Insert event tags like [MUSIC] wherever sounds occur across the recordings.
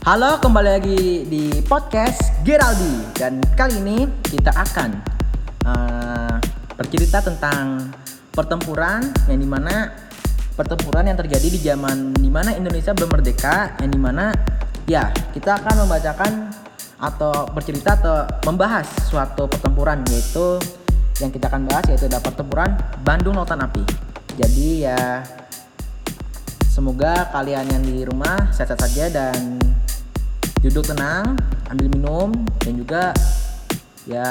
Halo, kembali lagi di podcast Geraldi dan kali ini kita akan uh, bercerita tentang pertempuran yang di mana pertempuran yang terjadi di zaman di mana Indonesia belum merdeka yang di mana ya kita akan membacakan atau bercerita atau membahas suatu pertempuran yaitu yang kita akan bahas yaitu ada pertempuran Bandung Lautan Api. Jadi ya semoga kalian yang di rumah sehat-sehat saja dan duduk tenang ambil minum dan juga ya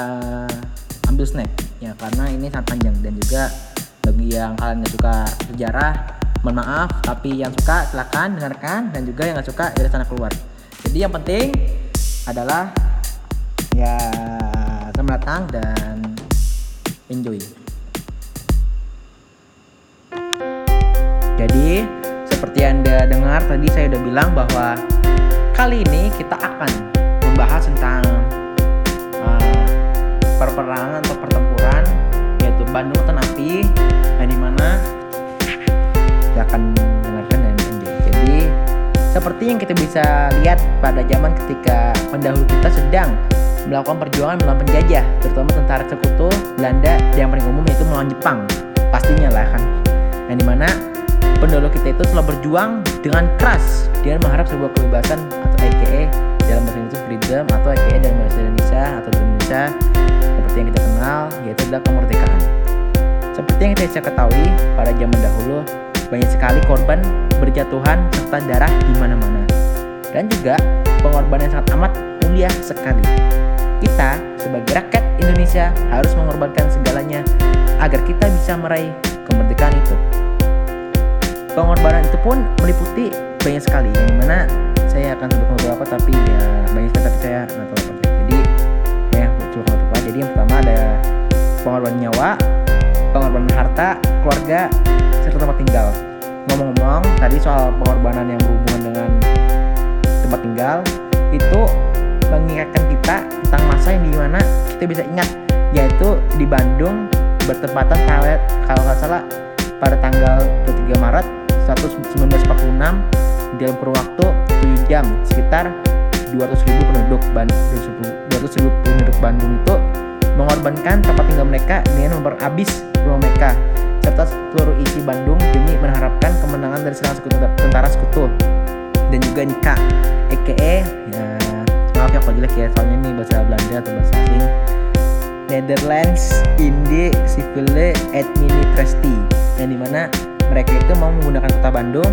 ambil snack. Ya karena ini sangat panjang. Dan juga bagi yang kalian yang suka sejarah mohon maaf. Tapi yang suka silakan dengarkan. Dan juga yang nggak suka dari sana keluar. Jadi yang penting adalah ya selamat datang dan enjoy. Jadi seperti anda dengar tadi saya udah bilang bahwa Kali ini kita akan membahas tentang uh, perperangan atau pertempuran yaitu Bandung Lautan Api yang di mana kita akan dengarkan dan enjoy. Jadi seperti yang kita bisa lihat pada zaman ketika pendahulu kita sedang melakukan perjuangan melawan penjajah, terutama tentara sekutu Belanda yang paling umum yaitu melawan Jepang. Pastinya lah kan. Yang di mana pendahulu kita itu telah berjuang dengan keras dengan mengharap sebuah kebebasan AKA dalam bahasa Indonesia freedom atau AKA dalam bahasa Indonesia atau dalam Indonesia seperti yang kita kenal yaitu adalah kemerdekaan. Seperti yang kita bisa ketahui pada zaman dahulu banyak sekali korban berjatuhan serta darah di mana-mana dan juga pengorbanan yang sangat amat mulia sekali. Kita sebagai rakyat Indonesia harus mengorbankan segalanya agar kita bisa meraih kemerdekaan itu. Pengorbanan itu pun meliputi banyak sekali yang di mana saya akan sebut beberapa tapi ya banyak sekali tapi saya nggak tahu apa jadi ya coba beberapa jadi yang pertama ada pengorbanan nyawa pengorbanan harta keluarga serta tempat tinggal. Ngomong-ngomong tadi soal pengorbanan yang berhubungan dengan tempat tinggal itu mengingatkan kita tentang masa yang di mana kita bisa ingat yaitu di Bandung bertepatan kalau nggak salah pada tanggal 23 Maret 1946 dalam kurun waktu 7 jam sekitar 200 ribu penduduk Bandung 200 ribu penduduk Bandung itu mengorbankan tempat tinggal mereka dengan memperhabis rumah mereka serta seluruh isi Bandung demi mengharapkan kemenangan dari serangan sekutu tentara sekutu dan juga Nika EKE ya maaf ya kalau jelek ya soalnya ini bahasa Belanda atau bahasa asing. Netherlands Indi Civile Administrasi yang di mana mereka itu mau menggunakan kota Bandung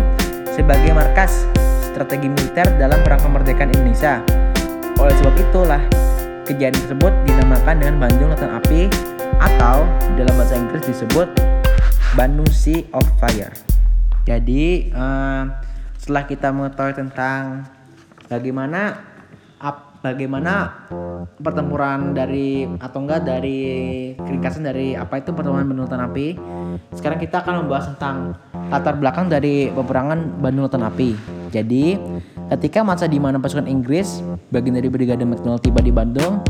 sebagai markas strategi militer dalam perang kemerdekaan Indonesia. Oleh sebab itulah, kejadian tersebut dinamakan dengan Bandung Lautan Api atau dalam bahasa Inggris disebut Bandung Sea of Fire. Jadi, uh, setelah kita mengetahui tentang bagaimana bagaimana pertempuran dari atau enggak dari keringkasan dari apa itu pertempuran Bandung Lautan Api. Sekarang kita akan membahas tentang latar belakang dari peperangan Bandung Lautan Api. Jadi, ketika masa di mana pasukan Inggris bagian dari Brigade McDonald tiba di Bandung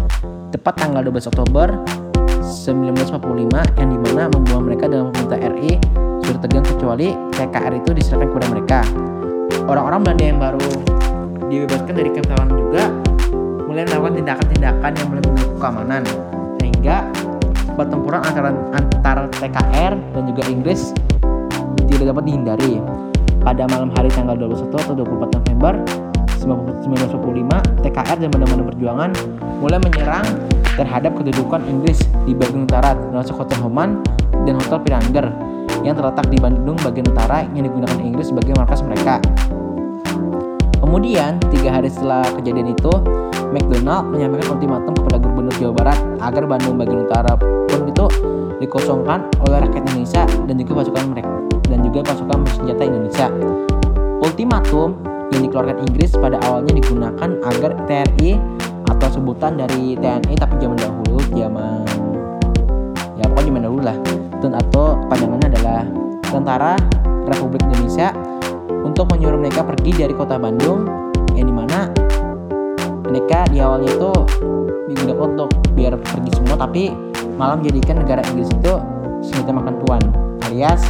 tepat tanggal 12 Oktober 1945 yang di mana membuang mereka dalam pemerintah RI sudah tegang kecuali TKR itu diserahkan kepada mereka. Orang-orang Belanda yang baru dibebaskan dari kemampuan juga mulai melakukan tindakan-tindakan yang mulai mengganggu keamanan sehingga pertempuran antara antara TKR dan juga Inggris tidak dapat dihindari. Pada malam hari tanggal 21 atau 24 November 1945, TKR dan benda-benda perjuangan mulai menyerang terhadap kedudukan Inggris di bagian utara termasuk Hotel Homan dan Hotel Piranger yang terletak di Bandung bagian utara yang digunakan Inggris sebagai markas mereka. Kemudian, tiga hari setelah kejadian itu, McDonald menyampaikan ultimatum kepada Gubernur Jawa Barat agar Bandung bagian utara pun itu dikosongkan oleh rakyat Indonesia dan juga pasukan mereka dan juga pasukan bersenjata Indonesia. Ultimatum yang dikeluarkan Inggris pada awalnya digunakan agar TNI atau sebutan dari TNI tapi zaman dahulu zaman ya pokoknya zaman dahulu lah atau kepanjangannya adalah Tentara Republik Indonesia untuk menyuruh mereka pergi dari kota Bandung yang di mana mereka di awalnya itu digunakan untuk biar pergi semua tapi malah menjadikan negara Inggris itu senjata makan tuan alias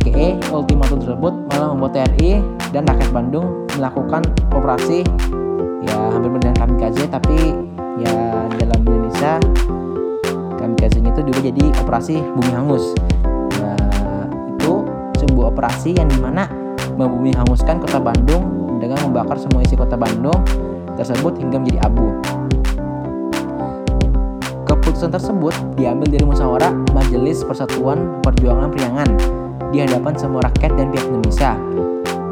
EKE ultimatum tersebut malah membuat TNI dan rakyat Bandung melakukan operasi. Ya hampir dengan kamikaze tapi ya dalam Indonesia kamikaze itu juga jadi operasi bumi hangus. Ya, itu sebuah operasi yang di mana membumi hanguskan kota Bandung dengan membakar semua isi kota Bandung tersebut hingga menjadi abu Keputusan tersebut diambil dari musyawarah Majelis Persatuan Perjuangan Priangan di hadapan semua rakyat dan pihak Indonesia.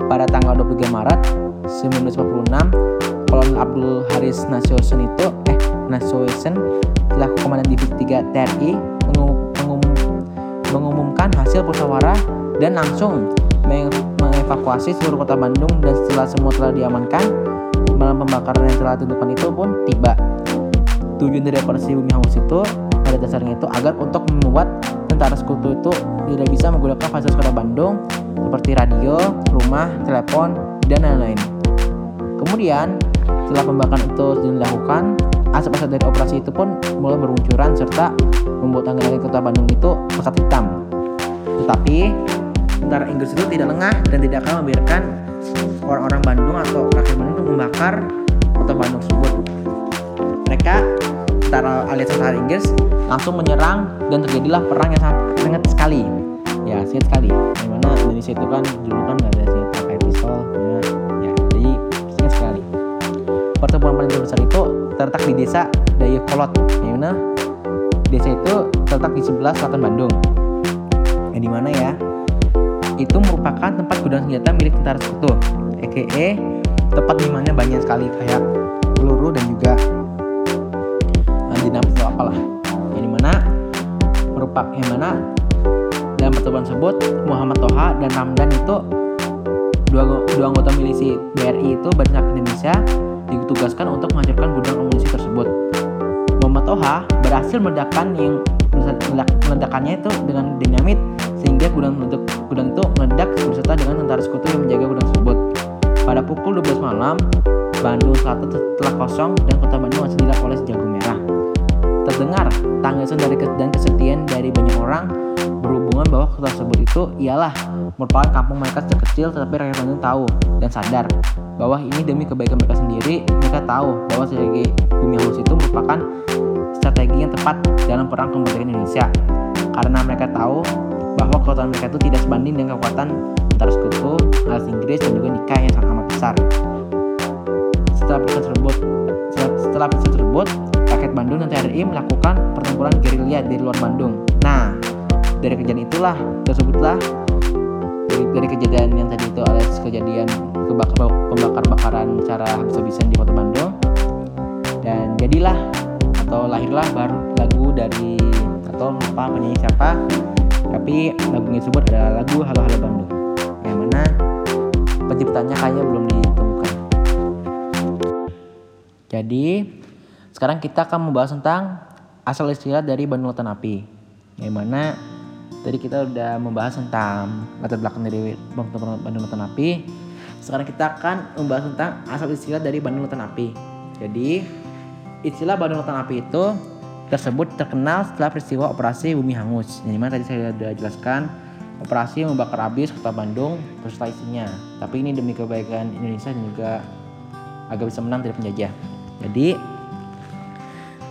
Pada tanggal 23 Maret 1946, Kolonel Abdul Haris Nasution itu eh Nasution selaku komandan divisi 3 TNI mengum, mengum, mengumumkan hasil musyawarah dan langsung mengevakuasi seluruh kota Bandung dan setelah semua telah diamankan malam pembakaran yang telah ditentukan itu pun tiba tujuan dari operasi bumi hangus itu pada dasarnya itu agar untuk membuat tentara sekutu itu tidak bisa menggunakan fasilitas kota Bandung seperti radio, rumah, telepon, dan lain-lain. Kemudian setelah pembakaran itu dilakukan, asap-asap dari operasi itu pun mulai bermunculan serta membuat angin-angin kota Bandung itu pekat hitam. Tetapi tentara Inggris itu tidak lengah dan tidak akan membiarkan orang-orang Bandung atau rakyat Bandung membakar kota Bandung tersebut. Mereka tentara alias tentara Inggris langsung menyerang dan terjadilah perang yang sangat sangat sekali. Ya sangat sekali. Di mana Indonesia itu kan dulu kan nggak ada senjata kayak pistol ya, ya jadi sangat sekali. Pertempuran paling terbesar itu terletak di desa Dayakolot yang mana desa itu terletak di sebelah selatan Bandung. Yang di mana ya itu merupakan tempat gudang senjata milik tentara sekutu EKE tempat di mana banyak sekali kayak peluru dan juga dinamis atau apalah yang di mana merupakan yang mana dalam pertemuan tersebut Muhammad Toha dan Ramdan itu dua, dua anggota milisi BRI itu banyak Indonesia ditugaskan untuk menghancurkan gudang amunisi tersebut. Muhammad Toha berhasil meledakkan yang meledakannya itu dengan dinamit sehingga gudang meledak, gudang itu meledak beserta dengan tentara sekutu yang menjaga gudang tersebut. Pada pukul 12 malam, Bandung Selatan telah kosong dan kota Bandung masih dilap oleh sejago merah. Terdengar tangisan dari dan kesedihan dari banyak orang berhubungan bahwa kota tersebut itu ialah merupakan kampung mereka sejak kecil tetapi rakyat Bandung tahu dan sadar bahwa ini demi kebaikan mereka sendiri mereka tahu bahwa strategi bumi halus itu merupakan strategi yang tepat dalam perang kemerdekaan Indonesia karena mereka tahu bahwa kekuatan mereka itu tidak sebanding dengan kekuatan antara sekutu, alas Inggris dan juga nikah yang sangat amat besar. Setelah peristiwa tersebut, setelah peristiwa tersebut, rakyat Bandung dan TNI melakukan pertempuran gerilya di luar Bandung. Nah, dari kejadian itulah tersebutlah dari, kejadian yang tadi itu alias kejadian kebakar pembakar-bakaran secara habis-habisan di kota Bandung dan jadilah atau lahirlah baru lagu dari atau lupa penyanyi siapa tapi lagunya tersebut adalah lagu Halo Halo Bandung yang mana penciptanya kayaknya belum ditemukan jadi sekarang kita akan membahas tentang asal istilah dari Bandung Lautan Api. Yang mana tadi kita udah membahas tentang latar belakang dari Bandung Lautan Api. Sekarang kita akan membahas tentang asal istilah dari Bandung Lautan Api. Jadi istilah Bandung Lautan Api itu tersebut terkenal setelah peristiwa operasi Bumi Hangus. Yang mana tadi saya sudah jelaskan operasi membakar habis kota Bandung beserta isinya. Tapi ini demi kebaikan Indonesia dan juga agar bisa menang dari penjajah. Jadi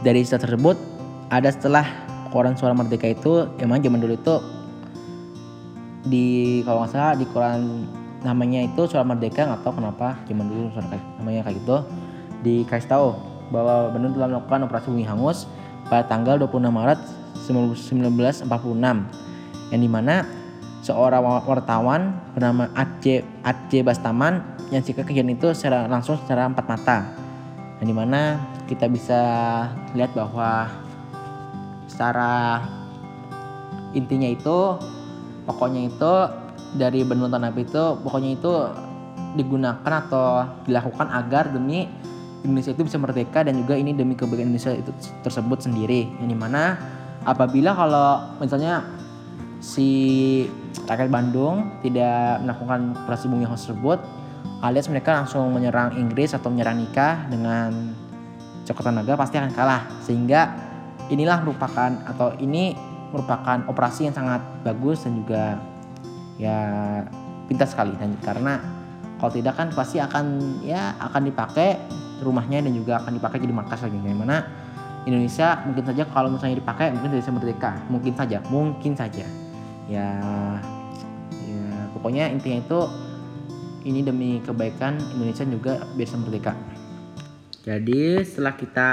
dari istilah tersebut ada setelah koran suara merdeka itu emang zaman dulu itu di kalau nggak salah di koran namanya itu suara merdeka nggak tahu kenapa zaman dulu namanya kayak gitu dikasih tahu bahwa Bandung telah melakukan operasi bumi hangus pada tanggal 26 Maret 1946 yang di mana seorang wartawan bernama Aceh Aceh Bastaman yang jika kejadian itu secara langsung secara empat mata yang di mana kita bisa lihat bahwa secara intinya itu pokoknya itu dari benua tanah itu pokoknya itu digunakan atau dilakukan agar demi Indonesia itu bisa merdeka dan juga ini demi kebaikan Indonesia itu tersebut sendiri. Yang di mana apabila kalau misalnya si rakyat Bandung tidak melakukan operasi bumi tersebut alias mereka langsung menyerang Inggris atau menyerang nikah dengan Coklat Naga pasti akan kalah. Sehingga inilah merupakan atau ini merupakan operasi yang sangat bagus dan juga ya pintar sekali. Dan karena kalau tidak kan pasti akan ya akan dipakai rumahnya dan juga akan dipakai jadi markas lagi. Yang Indonesia mungkin saja kalau misalnya dipakai mungkin bisa merdeka. Mungkin saja mungkin saja. Ya ya pokoknya intinya itu ini demi kebaikan Indonesia juga bisa merdeka. Jadi setelah kita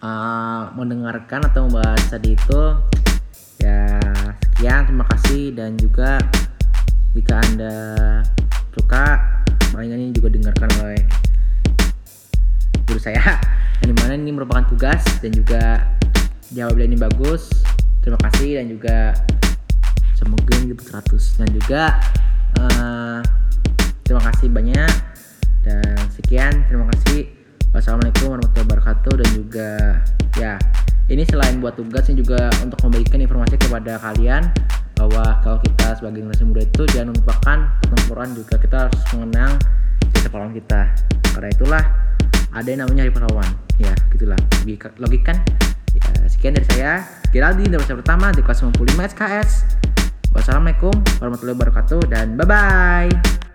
uh, mendengarkan atau membahas tadi itu ya sekian terima kasih. Dan juga jika anda suka paling ini juga dengarkan oleh guru saya. [LAUGHS] Yang di mana ini merupakan tugas dan juga jawaban ini bagus. Terima kasih dan juga semoga ini dapat 100 dan juga uh, terima kasih banyak. Dan sekian terima kasih wassalamualaikum warahmatullahi wabarakatuh dan juga ya ini selain buat tugasnya juga untuk membagikan informasi kepada kalian bahwa kalau kita sebagai generasi muda itu jangan melupakan pertempuran juga kita harus mengenang cerita pahlawan kita. Karena itulah ada yang namanya hari pahlawan ya gitulah. Logika logikan. Ya, sekian dari saya. Geraldi dari pertama di kelas 95 SKS wassalamualaikum warahmatullahi wabarakatuh dan bye bye